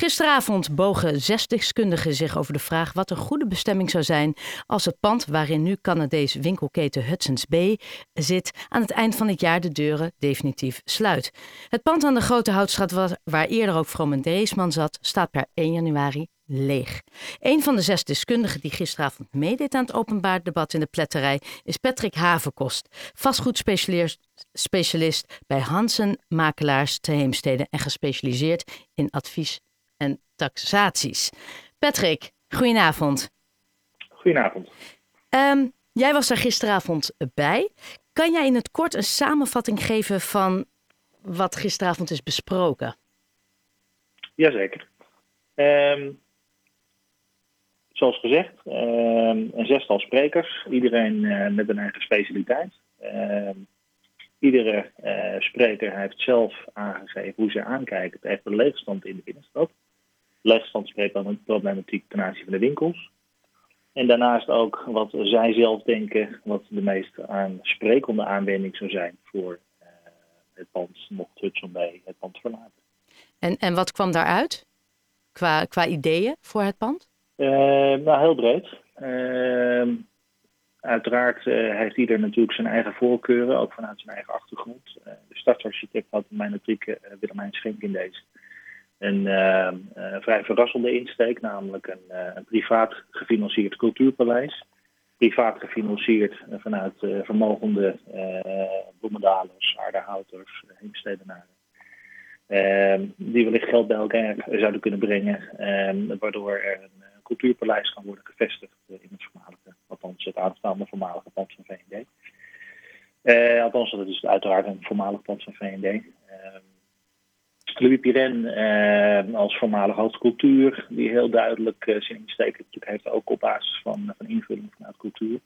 Gisteravond bogen zes deskundigen zich over de vraag wat een goede bestemming zou zijn als het pand waarin nu Canadees winkelketen Hudson's Bay zit aan het eind van het jaar de deuren definitief sluit. Het pand aan de Grote Houtstraat waar eerder ook Vroom Dreesman zat, staat per 1 januari leeg. Een van de zes deskundigen die gisteravond meedeed aan het openbaar debat in de pletterij is Patrick Havenkost, vastgoedspecialist bij Hansen Makelaars te Heemstede en gespecialiseerd in advies en taxaties. Patrick, goedenavond. Goedenavond. Um, jij was er gisteravond bij. Kan jij in het kort een samenvatting geven van wat gisteravond is besproken? Jazeker. Um, zoals gezegd, um, een zestal sprekers, iedereen uh, met een eigen specialiteit. iedere uh, spreker heeft zelf aangegeven hoe ze aankijken tegen de leegstand in de binnenstad leegstand spreekt dan een problematiek ten aanzien van de winkels. En daarnaast ook wat zij zelf denken wat de meest aansprekende aanwending zou zijn voor uh, het pand mocht Hudson Bay het pand verlaten. En, en wat kwam daaruit qua, qua ideeën voor het pand? Uh, nou, heel breed. Uh, uiteraard heeft ieder natuurlijk zijn eigen voorkeuren, ook vanuit zijn eigen achtergrond. de stadsarchitect had mijn optiek Willemijn Schenk in deze een uh, uh, vrij verrassende insteek, namelijk een, uh, een privaat gefinancierd cultuurpaleis. Privaat gefinancierd vanuit vermogende bloemendalers, aardehouters, heemstedenaren. Ehm, die wellicht geld bij elkaar zouden kunnen brengen, ehm, waardoor er een cultuurpaleis kan worden gevestigd in het voormalige, althans het aanstaande voormalige pand van VND. althans, dat is uiteraard een voormalig pand van VND. Louis Piren eh, als voormalig hoofdcultuur, die heel duidelijk uh, zijn insteek heeft, ook op basis van, van invulling vanuit cultuur.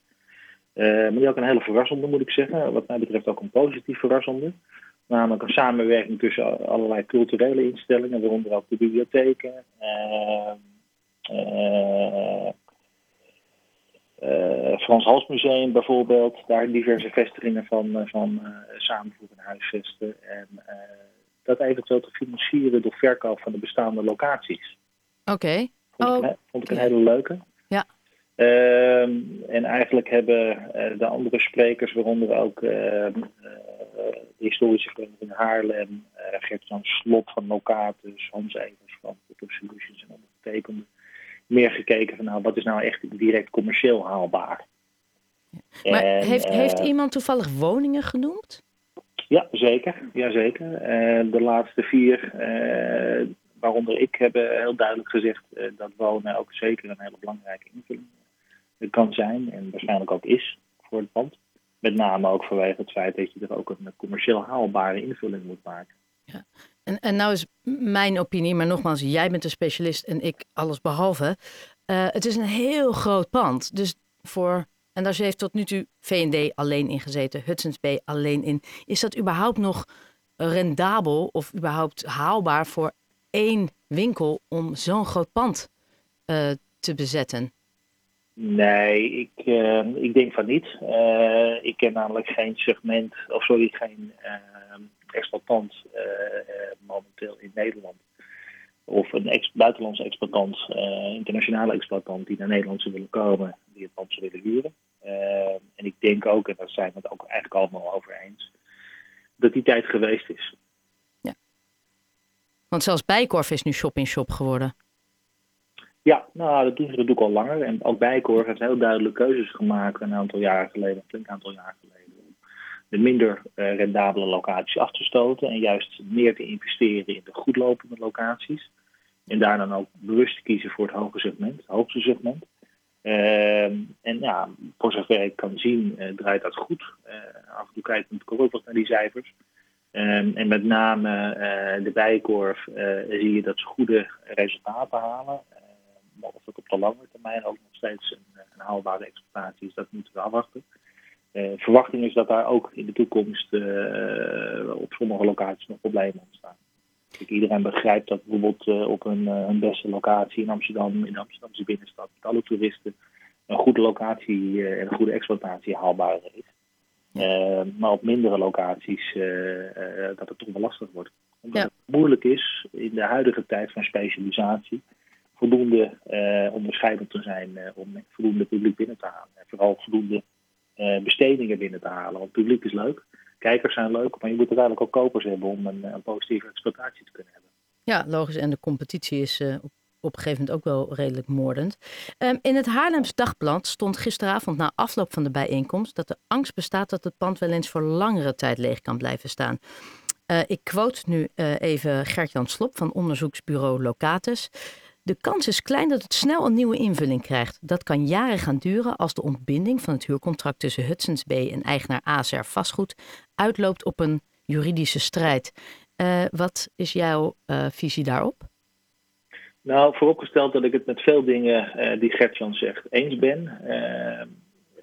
Uh, maar die ook een hele verrassende, moet ik zeggen. Wat mij betreft ook een positief verrassende. Namelijk een samenwerking tussen allerlei culturele instellingen, waaronder ook de bibliotheken. Frans Hals Museum bijvoorbeeld, daar diverse vestigingen van, van samenvoegen en huisvesten. En dat eventueel te financieren door verkoop van de bestaande locaties. Oké. Vond, oh. vond, ik een hele leuke. Ja. Uh, en eigenlijk hebben uh, de andere sprekers, waaronder ook uh, de historische vereniging Haarlem, Gert-Jan Slot van Locatus, Hans Evers van Photo Solutions en ondergetekende, meer gekeken van nou, wat is nou echt direct commercieel haalbaar. Maar heeft, heeft iemand toevallig woningen genoemd? Ja, zeker. Jazeker. Uh, de laatste vier, uh, waaronder ik, hebben heel duidelijk gezegd uh, dat wonen ook zeker een hele belangrijke invulling kan zijn en waarschijnlijk ook is voor het pand. Met name ook vanwege het feit dat je er ook een commercieel haalbare invulling moet maken. Ja. En, en nou is mijn opinie, maar nogmaals, jij bent een specialist en ik alles behalve. het is een heel groot pand. Dus voor en daar heeft tot nu toe VND alleen in gezeten, Hudson's Bay alleen in. Is dat überhaupt nog rendabel of überhaupt haalbaar voor één winkel om zo'n groot pand uh, te bezetten? Nee, ik, uh, ik denk van niet. Uh, ik ken namelijk geen segment, of sorry, geen exploitant momenteel in Nederland. Of een ex buitenlandse exploitant, internationale exploitant die naar Nederland zou willen komen, die het pand zou willen huren. Uh, en ik denk ook, en daar zijn we het ook eigenlijk allemaal over eens, dat die tijd geweest is. Ja. Want zelfs Bijkorf is nu shop-in-shop geworden. Ja, nou, dat doen ze natuurlijk al langer. En ook Bijkorf heeft heel duidelijk keuzes gemaakt een aantal jaren geleden, een flink aantal jaren geleden, om de minder uh, rendabele locaties af te stoten en juist meer te investeren in de goedlopende locaties. En daar dan ook bewust kiezen voor het hoge segment, het hoogste segment. Ehm, en ja, voor zover ik kan zien, uh, draait dat goed. Uh, af en toe kijkt natuurlijk ook wat naar die cijfers. Ehm, en met name uh, de bijkorf zie je dat ze goede resultaten halen. maar of dat op de lange termijn ook nog steeds een, een haalbare exploitatie is, dat moeten we afwachten. verwachting is dat daar ook in de toekomst op sommige locaties nog problemen ontstaan. Kijk, iedereen begrijpt dat bijvoorbeeld uh, op een, uh, een, beste locatie in Amsterdam, in de Amsterdamse binnenstad, met alle toeristen, een goede locatie uh, en een goede exploitatie haalbaar is. maar op mindere locaties dat het toch wel lastig wordt. Omdat het moeilijk is in de huidige tijd van specialisatie voldoende onderscheidend te zijn om voldoende publiek binnen te halen. En vooral voldoende bestedingen binnen te halen. Want publiek is leuk, kijkers zijn leuk, maar je moet uiteindelijk ook kopers hebben om een, positieve exploitatie te kunnen hebben. Ja, logisch. En de competitie is uh, op, een gegeven moment ook wel redelijk moordend. Um, in het Haarlems Dagblad stond gisteravond na afloop van de bijeenkomst dat de angst bestaat dat het pand wel eens voor langere tijd leeg kan blijven staan. Uh, ik quote nu uh, even Gert-Jan Slop van onderzoeksbureau Locatus. De kans is klein dat het snel een nieuwe invulling krijgt. Dat kan jaren gaan duren als de ontbinding van het huurcontract tussen Hudson's Bay en eigenaar ASR Vastgoed uitloopt op een juridische strijd. Uh, wat is jouw uh, visie daarop? Nou, vooropgesteld dat ik het met veel dingen uh, die Gertjan zegt eens ben,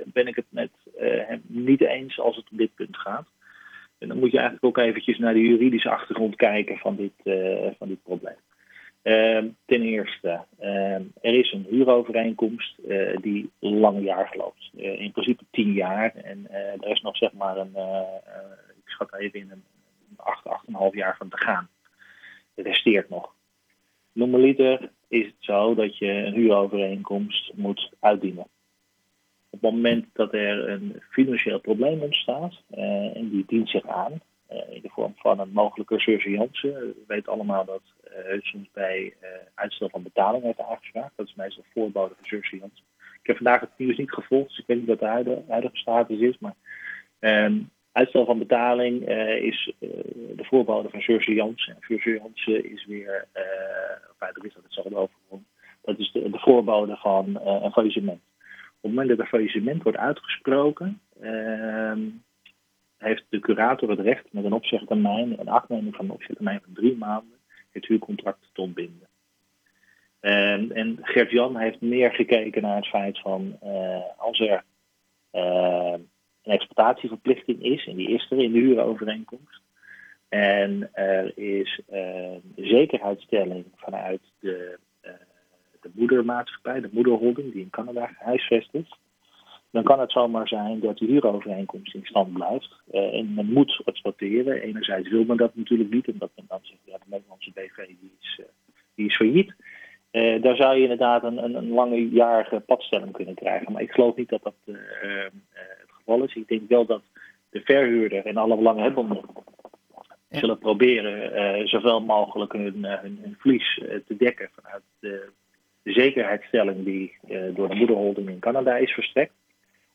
ben ik het met hem niet eens als het op dit punt gaat. En dan moet je eigenlijk ook eventjes naar de juridische achtergrond kijken van dit, van dit probleem. Ten eerste, er is een huurovereenkomst die langjarig loopt. in principe tien jaar. En er is nog zeg maar een, ik schat even in, een 8, 8,5 jaar van te gaan. Het resteert nog. Normaliter is het zo dat je een huurovereenkomst moet uitdienen. Op het moment dat er een financieel probleem ontstaat, en die dient zich aan, in de vorm van een mogelijke surveillance. We weten allemaal dat uh, soms bij uitstel van betaling heeft aangevraagd. Dat is meestal voorbode van surveillance. Ik heb vandaag het nieuws niet gevolgd, dus ik weet niet wat de huidige, status is. Maar ehm, Uitstel van betaling is de voorbode van surveillance. En surveillance is weer, uh, of is dat hetzelfde overgrond. Dat is de, de voorbode van een faillissement. Op het moment dat een faillissement wordt uitgesproken, ehm, heeft de curator het recht met een opzegtermijn, een afneming van een opzegtermijn van drie maanden, het huurcontract te ontbinden. Um, en Gert-Jan heeft meer gekeken naar het feit van als er een exploitatieverplichting is, en die is er in de huurovereenkomst. En er is een zekerheidsstelling vanuit de, uh, de moedermaatschappij, de moederholding, die in Canada gehuisvest is. Dan kan het zomaar zijn dat de huurovereenkomst in stand blijft. Uh, en men moet exploiteren. Enerzijds wil men dat natuurlijk niet, omdat men dan zegt, ja, de Nederlandse BV die is, uh, die is failliet. Uh, daar zou je inderdaad een, een, een langejarige padstelling kunnen krijgen. Maar ik geloof niet dat dat uh, uh, is. Ik denk wel dat de verhuurder en alle belanghebbenden zullen proberen zoveel mogelijk hun, hun, hun verlies te dekken vanuit de, de zekerheidsstelling die door de moederholding in Canada is verstrekt.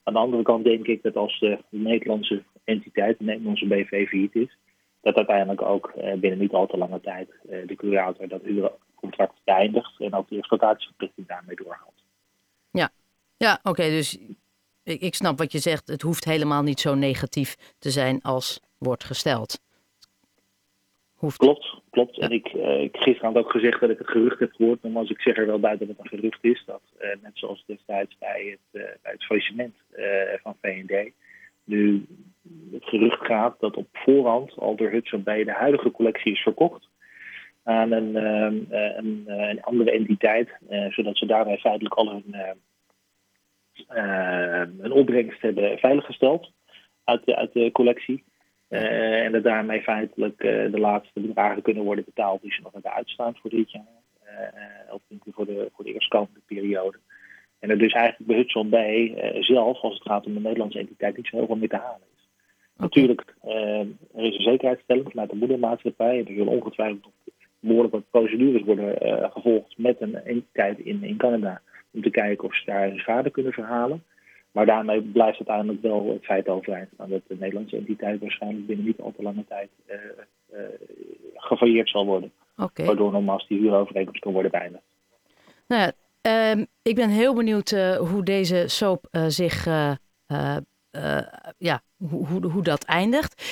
Aan de andere kant denk ik dat als de Nederlandse entiteit, de Nederlandse BV failliet is, dat uiteindelijk ook binnen niet al te lange tijd de curator dat huurcontract beëindigt en ook de exploitatieverplichting daarmee doorgaat. Ja, ja oké, dus ik snap wat je zegt. Het hoeft helemaal niet zo negatief te zijn als wordt gesteld. Hoeft. Klopt, klopt. En ik, uh, ik gisteren had ook gezegd dat ik het gerucht heb gehoord. als ik zeg er wel bij dat het een gerucht is. Dat uh, net zoals destijds bij het, uh, bij het faillissement van VND. Nu het gerucht gaat dat op voorhand al door Hudson bij de huidige collectie is verkocht. Aan een, een, een andere entiteit. zodat ze daarmee feitelijk al hun uh, een opbrengst hebben veiliggesteld uit de, uit de collectie. Uh, en dat daarmee feitelijk uh, de laatste bedragen kunnen worden betaald die ze nog hebben uitstaan voor dit jaar. of voor de, voor de eerstkomende periode. En er dus eigenlijk bij Hudson bij zelf, als het gaat om de Nederlandse entiteit, niet zo heel veel meer te halen is. Okay. Natuurlijk, er is een zekerheidsstelling vanuit de moedermaatschappij. Er zullen ongetwijfeld behoorlijk wat procedures worden gevolgd met een entiteit in, in Canada om te kijken of ze daar schade kunnen verhalen. Maar daarmee blijft uiteindelijk wel het feit overeind dat de Nederlandse entiteit waarschijnlijk binnen niet al te lange tijd uh, uh, zal worden. Okay. Waardoor nogmaals die huurovereenkomst kan worden beëindigd. Nou ja, uh, ik ben heel benieuwd uh, hoe deze soap zich, ja, hoe, hoe, hoe, dat eindigt.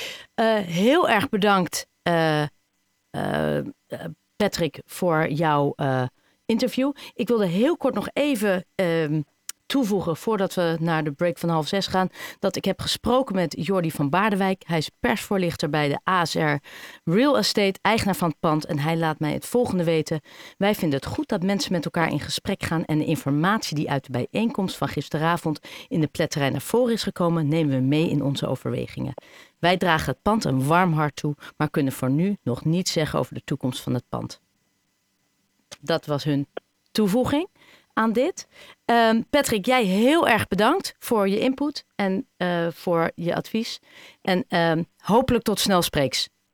heel erg bedankt Patrick voor jouw interview. Ik wilde heel kort nog even um, toevoegen voordat we naar de break van half zes gaan. Dat ik heb gesproken met Jordi van Baardewijk. Hij is persvoorlichter bij de ASR Real Estate, eigenaar van het pand. En hij laat mij het volgende weten. Wij vinden het goed dat mensen met elkaar in gesprek gaan. En de informatie die uit de bijeenkomst van gisteravond in de pletterij naar voren is gekomen, nemen we mee in onze overwegingen. Wij dragen het pand een warm hart toe, maar kunnen voor nu nog niets zeggen over de toekomst van het pand. Dat was hun toevoeging aan dit. Um, Patrick, jij heel erg bedankt voor je input en uh, voor je advies. En um, hopelijk tot snel spreeks.